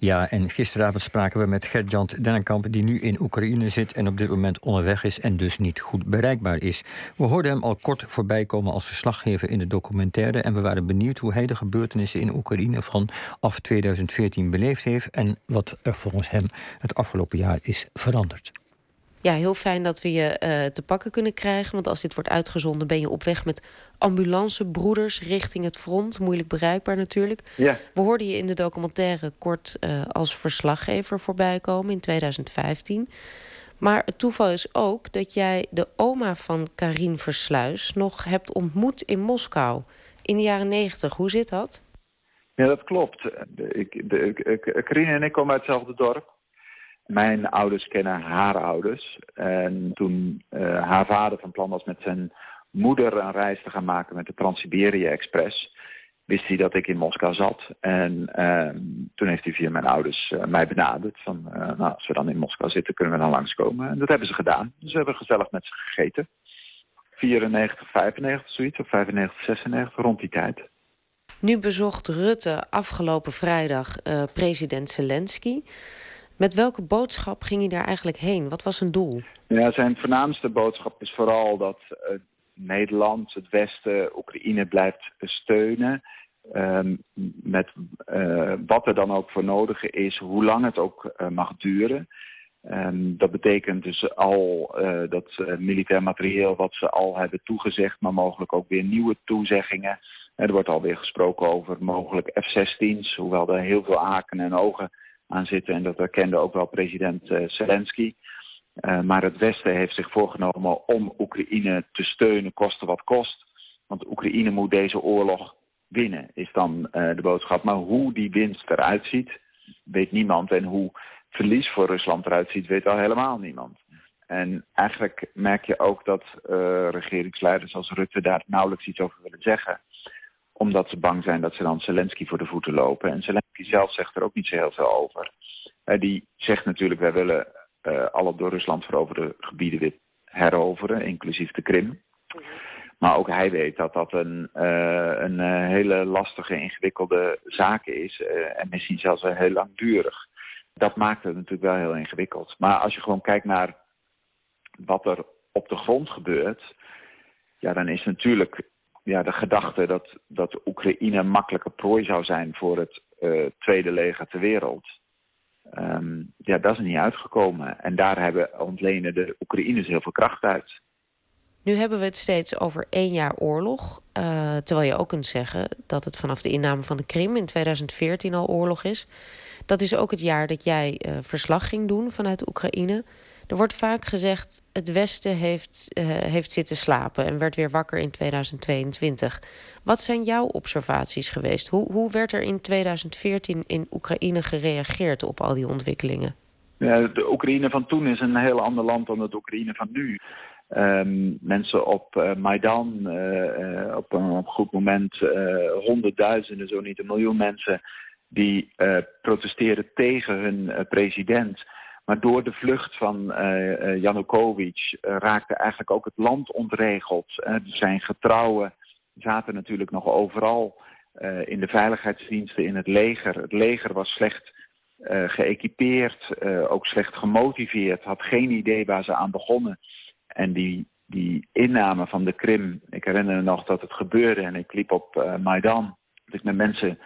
Ja, en gisteravond spraken we met Gert-Jan Dennekamp... die nu in Oekraïne zit en op dit moment onderweg is... en dus niet goed bereikbaar is. We hoorden hem al kort voorbij komen als verslaggever in de documentaire... en we waren benieuwd hoe hij de gebeurtenissen in Oekraïne... van af 2014 beleefd heeft... en wat er volgens hem het afgelopen jaar is veranderd ja, heel fijn dat we je uh, te pakken kunnen krijgen. Want als dit wordt uitgezonden, ben je op weg met ambulancebroeders richting het front. Moeilijk bereikbaar natuurlijk. Ja. We hoorden je in de documentaire kort uh, als verslaggever voorbij komen in 2015. Maar het toeval is ook dat jij de oma van Karin Versluis nog hebt ontmoet in Moskou in de jaren 90. Hoe zit dat? Ja, dat klopt. Ik, de, Karin en ik komen uit hetzelfde dorp. Mijn ouders kennen haar ouders. En toen uh, haar vader van plan was met zijn moeder een reis te gaan maken met de Trans-Siberië Express, wist hij dat ik in Moskou zat. En uh, toen heeft hij via mijn ouders uh, mij benaderd. Van, nou, als we dan in Moskou zitten, kunnen we dan langskomen. En dat hebben ze gedaan. Dus we hebben gezellig met ze gegeten. 94, 95, zoiets. Of 95, 96, rond die tijd. Nu bezocht Rutte afgelopen vrijdag president Zelensky. Met welke boodschap ging hij daar eigenlijk heen? Wat was zijn doel? Ja, zijn voornaamste boodschap is vooral dat uh, Nederland, het Westen, Oekraïne blijft steunen. Uh, met uh, wat er dan ook voor nodig is, hoe lang het ook eh, mag duren. Um, dat betekent dus al dat militair materieel wat ze al hebben toegezegd, maar mogelijk ook weer nieuwe toezeggingen. Er wordt alweer gesproken over mogelijk F-16's, hoewel er heel veel haken en ogen aan zitten. En dat erkende ook wel president uh, Zelensky. Uh, maar het Westen heeft zich voorgenomen om Oekraïne te steunen, koste wat kost. Want Oekraïne moet deze oorlog winnen, is dan uh, de boodschap. Maar hoe die winst eruit ziet, weet niemand. En hoe verlies voor Rusland eruit ziet, weet al helemaal niemand. En eigenlijk merk je ook dat regeringsleiders als Rutte daar nauwelijks iets over willen zeggen omdat ze bang zijn dat ze dan Zelensky voor de voeten lopen. En Zelensky zelf zegt er ook niet zo heel veel over. Uh, die zegt natuurlijk, wij willen uh, alle door Rusland veroverde gebieden weer heroveren, inclusief de Krim. Maar ook hij weet dat dat een, uh, een hele lastige, ingewikkelde zaak is. en misschien zelfs heel langdurig. Dat maakt het natuurlijk wel heel ingewikkeld. Maar als je gewoon kijkt naar wat er op de grond gebeurt... ja, dan is natuurlijk ja, de gedachte dat, dat Oekraïne een makkelijke prooi zou zijn voor het uh, tweede leger ter wereld. Um, ja, dat is niet uitgekomen. En daar hebben ontlenen de Oekraïners heel veel kracht uit. Nu hebben we het steeds over één jaar oorlog. Uh, terwijl je ook kunt zeggen dat het vanaf de inname van de Krim in 2014 al oorlog is. Dat is ook het jaar dat jij uh, verslag ging doen vanuit Oekraïne. Er wordt vaak gezegd, het Westen heeft, uh, heeft zitten slapen en werd weer wakker in 2022. Wat zijn jouw observaties geweest? Hoe, hoe werd er in 2014 in Oekraïne gereageerd op al die ontwikkelingen? Ja, de Oekraïne van toen is een heel ander land dan het Oekraïne van nu. Um, mensen op uh, Maidan, uh, op een op goed moment honderdduizenden, zo niet een miljoen mensen... die protesteren tegen hun president... Maar door de vlucht van uh, Janukovic uh, raakte eigenlijk ook het land ontregeld. Uh, zijn getrouwen zaten natuurlijk nog overal in de veiligheidsdiensten, in het leger. Het leger was slecht geëquipeerd, ook slecht gemotiveerd, had geen idee waar ze aan begonnen. En die, die inname van de Krim, ik herinner me nog dat het gebeurde en ik liep op Maidan. Dat ik met mensen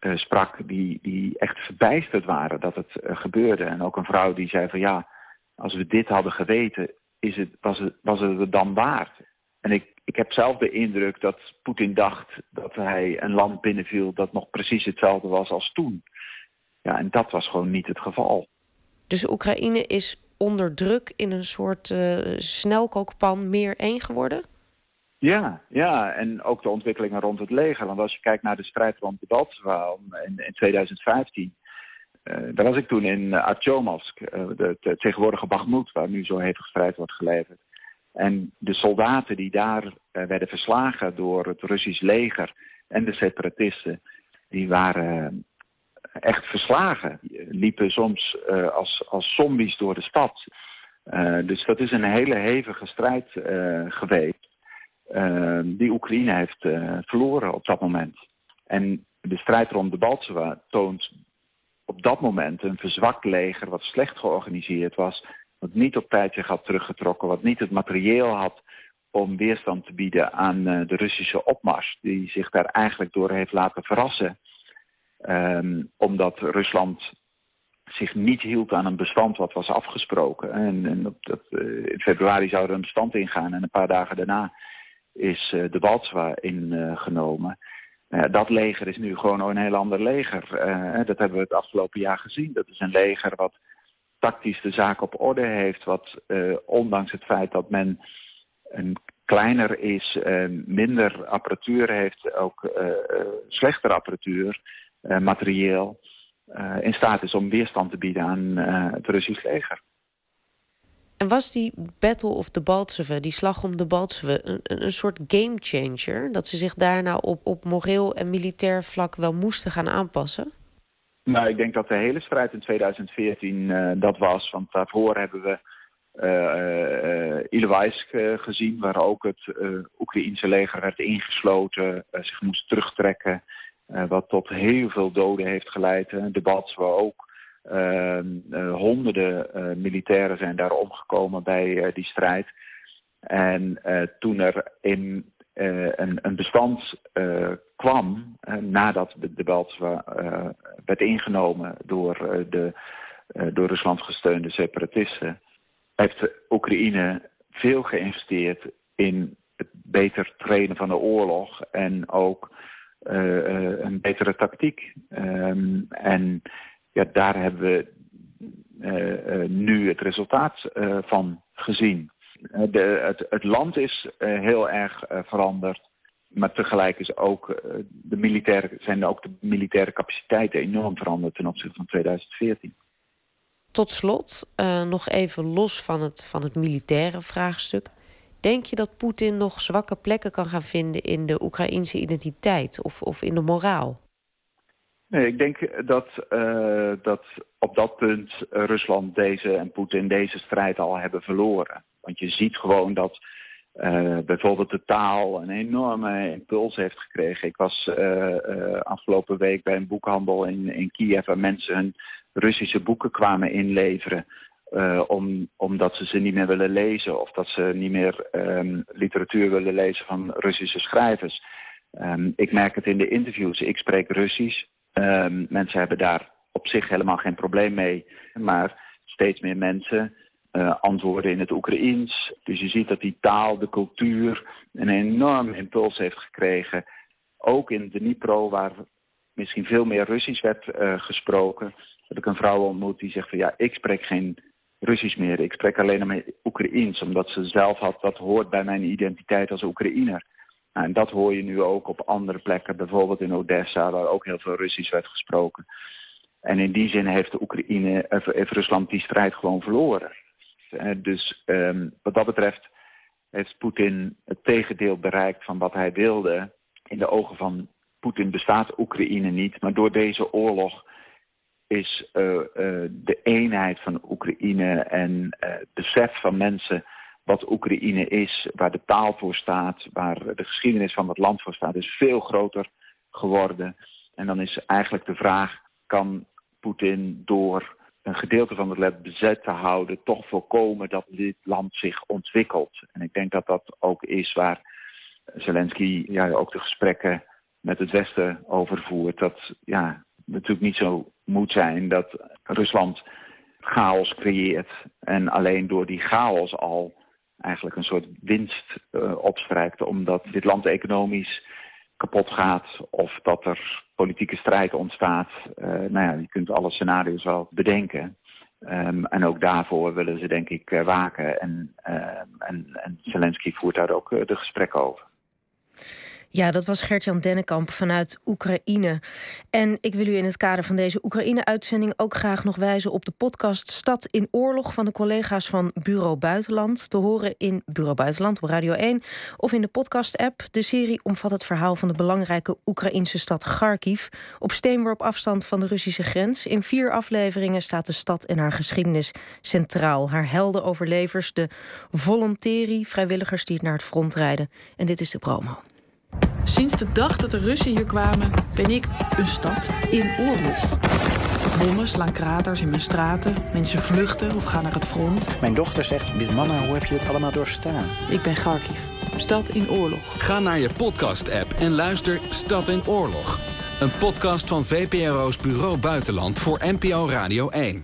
uh, sprak die, die echt verbijsterd waren dat het uh, gebeurde. En ook een vrouw die zei van ja, als we dit hadden geweten, is het, was, het, was het dan waard? En ik, ik heb zelf de indruk dat Poetin dacht dat hij een land binnenviel dat nog precies hetzelfde was als toen. Ja, en dat was gewoon niet het geval. Dus Oekraïne is onder druk in een soort uh, snelkookpan meer één geworden? Ja, ja, en ook de ontwikkelingen rond het leger. Want als je kijkt naar de strijd rond de Baltswaal in, in 2015... Uh, daar was ik toen in uh, Artyomovsk, uh, de, de, tegenwoordige Bakhmut, waar nu zo hevig strijd wordt geleverd. En de soldaten die daar werden verslagen door het Russisch leger en de separatisten, die waren echt verslagen. Die liepen soms als, als zombies door de stad. dus dat is een hele hevige strijd geweest. Uh, die Oekraïne heeft uh, verloren op dat moment. En de strijd rond de Baltseva toont op dat moment een verzwakt leger wat slecht georganiseerd was, wat niet op tijd zich had teruggetrokken, wat niet het materieel had om weerstand te bieden aan uh, de Russische opmars, die zich daar eigenlijk door heeft laten verrassen. Um, omdat Rusland zich niet hield aan een bestand wat was afgesproken. En, en op dat, uh, in februari zou er een bestand ingaan en een paar dagen daarna is uh, de Baltswa ingenomen. dat leger is nu gewoon een heel ander leger. dat hebben we het afgelopen jaar gezien. Dat is een leger wat tactisch de zaak op orde heeft, wat ondanks het feit dat men een kleiner is, minder apparatuur heeft, ook slechter apparatuur, materieel, in staat is om weerstand te bieden aan het Russisch leger. En was die Battle of the Baltseve, die slag om de Baltseve, een, een soort gamechanger? Dat ze zich daarna op, op moreel en militair vlak wel moesten gaan aanpassen? Nou, ik denk dat de hele strijd in 2014 dat was. Want daarvoor hebben we uh, gezien, waar ook het Oekraïense leger werd ingesloten, zich moest terugtrekken, wat tot heel veel doden heeft geleid. Debat waar ook honderden militairen zijn daar omgekomen bij die strijd. En toen er in een, een, bestand kwam, nadat de debat werd ingenomen door de door Rusland gesteunde separatisten, heeft Oekraïne veel geïnvesteerd in het beter trainen van de oorlog en ook een betere tactiek. Um, en ja, daar hebben we uh, nu het resultaat van gezien. De, het, land is heel erg veranderd. Maar tegelijk is ook, de militaire, zijn ook de militaire capaciteiten enorm veranderd ten opzichte van 2014. Tot slot, nog even los van het, van het militaire vraagstuk. Denk je dat Poetin nog zwakke plekken kan gaan vinden in de Oekraïnse identiteit of, of in de moraal? Nee, ik denk dat, uh, dat op dat punt Rusland deze en Poetin deze strijd al hebben verloren. Want je ziet gewoon dat uh, bijvoorbeeld de taal een enorme impuls heeft gekregen. Ik was afgelopen week bij een boekhandel in, in Kiev waar mensen hun Russische boeken kwamen inleveren. Om, omdat ze ze niet meer willen lezen of dat ze niet meer um, literatuur willen lezen van Russische schrijvers. Um, ik merk het in de interviews. Ik spreek Russisch. Um, mensen hebben daar op zich helemaal geen probleem mee. Maar steeds meer mensen uh, antwoorden in het Oekraïens. Dus je ziet dat die taal, de cultuur een enorm impuls heeft gekregen. Ook in Dnipro, waar misschien veel meer Russisch werd uh, gesproken heb ik een vrouw ontmoet die zegt van ja, ik spreek geen Russisch meer. Ik spreek alleen maar Oekraïens, omdat ze zelf had, dat hoort bij mijn identiteit als Oekraïner. Nou, en dat hoor je nu ook op andere plekken, bijvoorbeeld in Odessa, waar ook heel veel Russisch werd gesproken. En in die zin heeft, de Oekraïne, heeft Rusland die strijd gewoon verloren. Eh, dus um, wat dat betreft heeft Poetin het tegendeel bereikt van wat hij wilde. In de ogen van Poetin bestaat Oekraïne niet, maar door deze oorlog is uh, de eenheid van Oekraïne en het besef van mensen wat Oekraïne is, waar de taal voor staat, waar de geschiedenis van het land voor staat, is veel groter geworden. En dan is eigenlijk de vraag, kan Poetin door een gedeelte van het land bezet te houden, toch voorkomen dat dit land zich ontwikkelt. En ik denk dat dat ook is waar Zelensky ja, ook de gesprekken met het Westen over voert. Dat ja, natuurlijk niet zo moet zijn dat Rusland chaos creëert en alleen door die chaos al eigenlijk een soort winst uh, opstrijkt omdat dit land economisch kapot gaat of dat er politieke strijd ontstaat. Uh, nou ja, je kunt alle scenario's wel bedenken. Um, en ook daarvoor willen ze denk ik uh, waken. En, en, en Zelensky voert daar ook de gesprekken over. Ja, dat was Gert-Jan Dennekamp vanuit Oekraïne. En ik wil u in het kader van deze Oekraïne-uitzending ook graag nog wijzen op de podcast Stad in Oorlog van de collega's van Bureau Buitenland. Te horen in Bureau Buitenland op Radio 1 of in de podcast-app. De serie omvat het verhaal van de belangrijke Oekraïnse stad Kharkiv. Op steenworp afstand van de Russische grens. In vier afleveringen staat de stad en haar geschiedenis centraal. Haar helden overlevers, de volonteri, vrijwilligers die het naar het front rijden. En dit is de promo. Sinds de dag dat de Russen hier kwamen, ben ik een stad in oorlog. Bommen slaan kraters in mijn straten. Mensen vluchten of gaan naar het front. Mijn dochter zegt, mama, hoe heb je het allemaal doorstaan? Ik ben Kharkiv, stad in oorlog. Ga naar je podcast-app en luister Stad in Oorlog. Een podcast van VPRO's Bureau Buitenland voor NPO Radio 1.